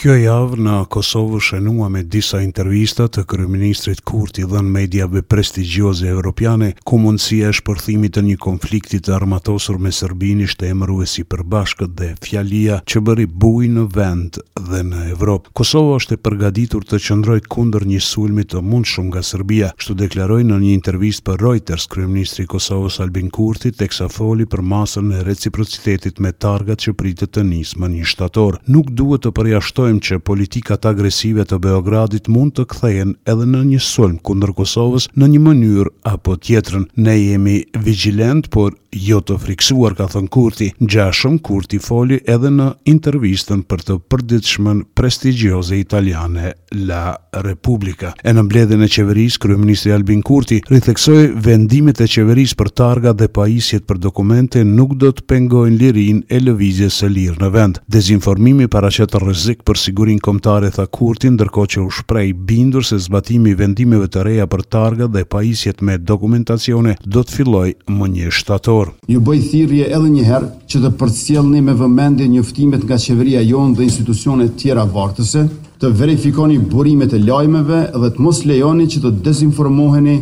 Kjo javë në Kosovë u shënua me disa intervista të kryeministrit Kurti dhënë mediave prestigjioze evropiane, ku mundësia e shpërthimit të një konflikti të armatosur me Serbinë ishte emëruesi i përbashkët dhe fjalia që bëri bujë në vend dhe në Evropë. Kosova është e përgatitur të qëndrojë kundër një sulmi të mundshëm nga Serbia, kështu deklaroi në një intervistë për Reuters kryeministri i Kosovës Albin Kurti teksa foli për masën e reciprocitetit me targat që pritet të nisë më një shtator. Nuk duhet të përjashtojmë që politikat agresive të Beogradit mund të kthehen edhe në një sulm kundër Kosovës në një mënyrë apo tjetrën. Ne jemi vigjilentë, por Jo të frikësuar, ka thënë Kurti. Ngjashëm, Kurti foli edhe në intervistën për të përditshmën prestigjioze italiane La Repubblica. E në mbledhjen e Qeverisë, kryeministri Albin Kurti ritheksoi, Vendimet e Qeverisë për targat dhe pajisjet për dokumente nuk do të pengojnë lirinë e lëvizjes së lirë në vend. Dezinformimi paraqet rrezik për sigurinë kombëtare, tha Kurti, ndërkohë që u shpreh i bindur se zbatimi i vendimeve të reja për targat dhe pajisjet me dokumentacione do të fillojë më një shtator. Ju bëj thirrje edhe një herë që të përcjellni me vëmendje njoftimet nga qeveria jonë dhe institucionet tjera vartëse, të verifikoni burimet e lajmeve dhe të mos lejoni që të dezinformoheni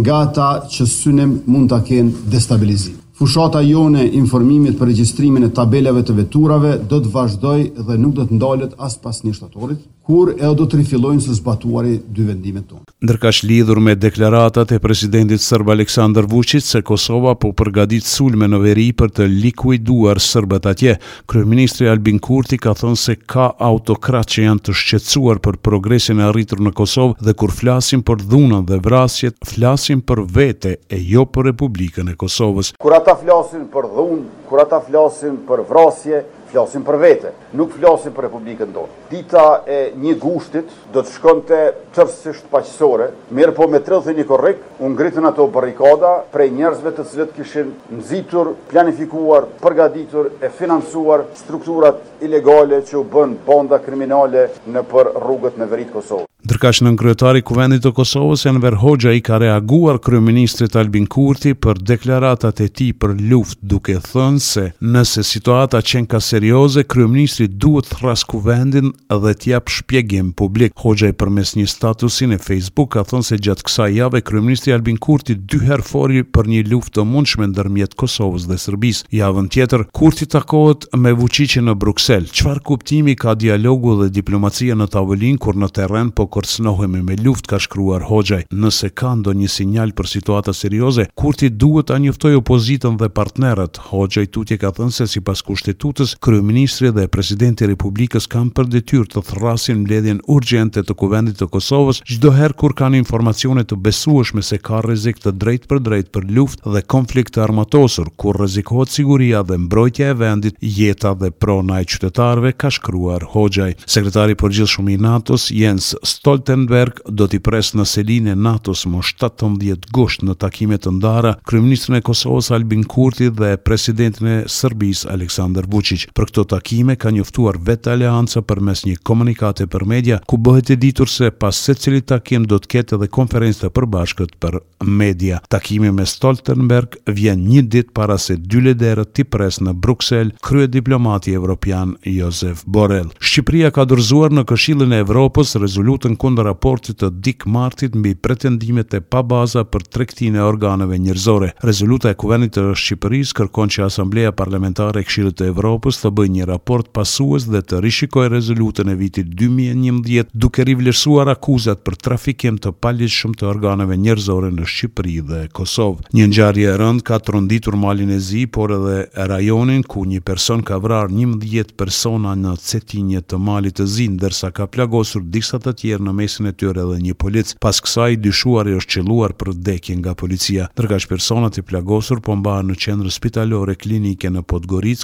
nga ata që synim mund ta kenë destabilizim. Fushata jonë e informimit për regjistrimin e tabelave të veturave do të vazhdojë dhe nuk do të ndalet as pas një shtatorit, kur edhe do të rifillojnë së zbatuari dy vendimet tona. Ndërkaq lidhur me deklaratat e presidentit serb Aleksandar Vuçiç se Kosova po përgatit sulme në veri për të likuiduar sërbët atje, Kryeministri Albin Kurti ka thënë se ka autokratë që janë të shqetësuar për progresin e arritur në Kosovë dhe kur flasin për dhunën dhe vrasjet, flasin për vete e jo për Republikën e Kosovës. Kur ata flasin për dhunë, kur ata flasin për vrasje, flasin për vete. Nuk flasin për Republikën tonë. Dita e një gushtit do të shkonte tërësisht paqësore, mirëpo me tridhjetë e një korrik u ngritën ato barrikada prej njerëzve të cilët kishin nxitur, planifikuar, përgatitur e financuar strukturat ilegale që u bënë banda kriminale nëpër rrugët në veri të Kosovës. Ndërkaq nënkryetari i Kuvendit të Kosovës, Enver Hoxhaj i ka reaguar kryeministrit Albin Kurti për deklaratat e tij për luftë duke thënë se nëse situata qenka serioze kryeministri duhet të thërrasë Kuvendin dhe të japë shpjegim publik. Hoxhaj përmes një statusi në Facebook ka thënë se gjatë kësaj jave kryeministri Albin Kurti dy herë foli për një luftë të mundshme ndërmjet Kosovës dhe Serbisë. Javën tjetër Kurti takohet kontakt me Vuçiqin në Bruksel, çfarë kuptimi ka dialogu dhe diplomacia në tavolinë kur në terren po kërcënohemi me luftë, ka shkruar Hoxhaj. Nëse ka ndonjë sinjal për situata serioze, Kurti duhet ta njoftojë opozitën dhe partnerët. Hoxhaj tutje ka thënë se sipas Kushtetutës, kryeministri dhe presidenti i Republikës kanë për detyrë të thërrasin mbledhjen urgjente të Kuvendit të Kosovës çdo herë kur kanë informacione të besueshme se ka rrezik të drejtpërdrejtë për luftë dhe konflikt të armatosur. Kur rrezikohet siguria dhe mbrojtja e vendit, jeta dhe prona e qytetarëve, ka shkruar Hoxhaj. Sekretari i Përgjithshëm i NATO-s, Jens Stoltenberg, do t'i presë në selinë e NATO-s më shtatëmbëdhjetë gusht në takime të ndara kryeministrin e Kosovës, Albin Kurti dhe presidentin e Serbisë, Aleksandar Vuçiq. Për këto takime ka njoftuar vetë Aleanca përmes një komunikate për media, ku bëhet e ditur se pas secilit takim do të ketë edhe konferencë të përbashkët për media. Takimi me Stoltenberg vjen një ditë para se dy liderët t'i presë në Bruksel kryediplomati evropian Josep Borrell. Shqipëria ka dorëzuar në Këshillin e Evropës rezolutën kundër raportit të Dick Martit mbi pretendimet e pabaza për tregtinë e organeve njerëzore. Rezoluta e Kuvendit të Shqipërisë kërkon që Asambleja Parlamentare e Këshillit të Evropës të bëjë një raport pasues dhe të rishikojë rezolutën e vitit dy mijë e njëmbëdhjetë duke rivlerësuar akuzat për trafikim të paligjshëm të organeve njerëzore në Shqipëri dhe Kosovë. Një ngjarje e rëndë ka tronditur Malin e Zi, por edhe rajonin, ku një person ka vrarë njëmbëdhjetë persona në Cetinje të Malit të Zi, ndërsa ka plagosur disa të tjerë në mesin e tyre edhe një polic. Pas kësaj, i dyshuari është qëlluar për vdekje nga policia. Ndërkaq personat e plagosur po mbahen në Qendrën Spitalore Klinike në Podgoricë,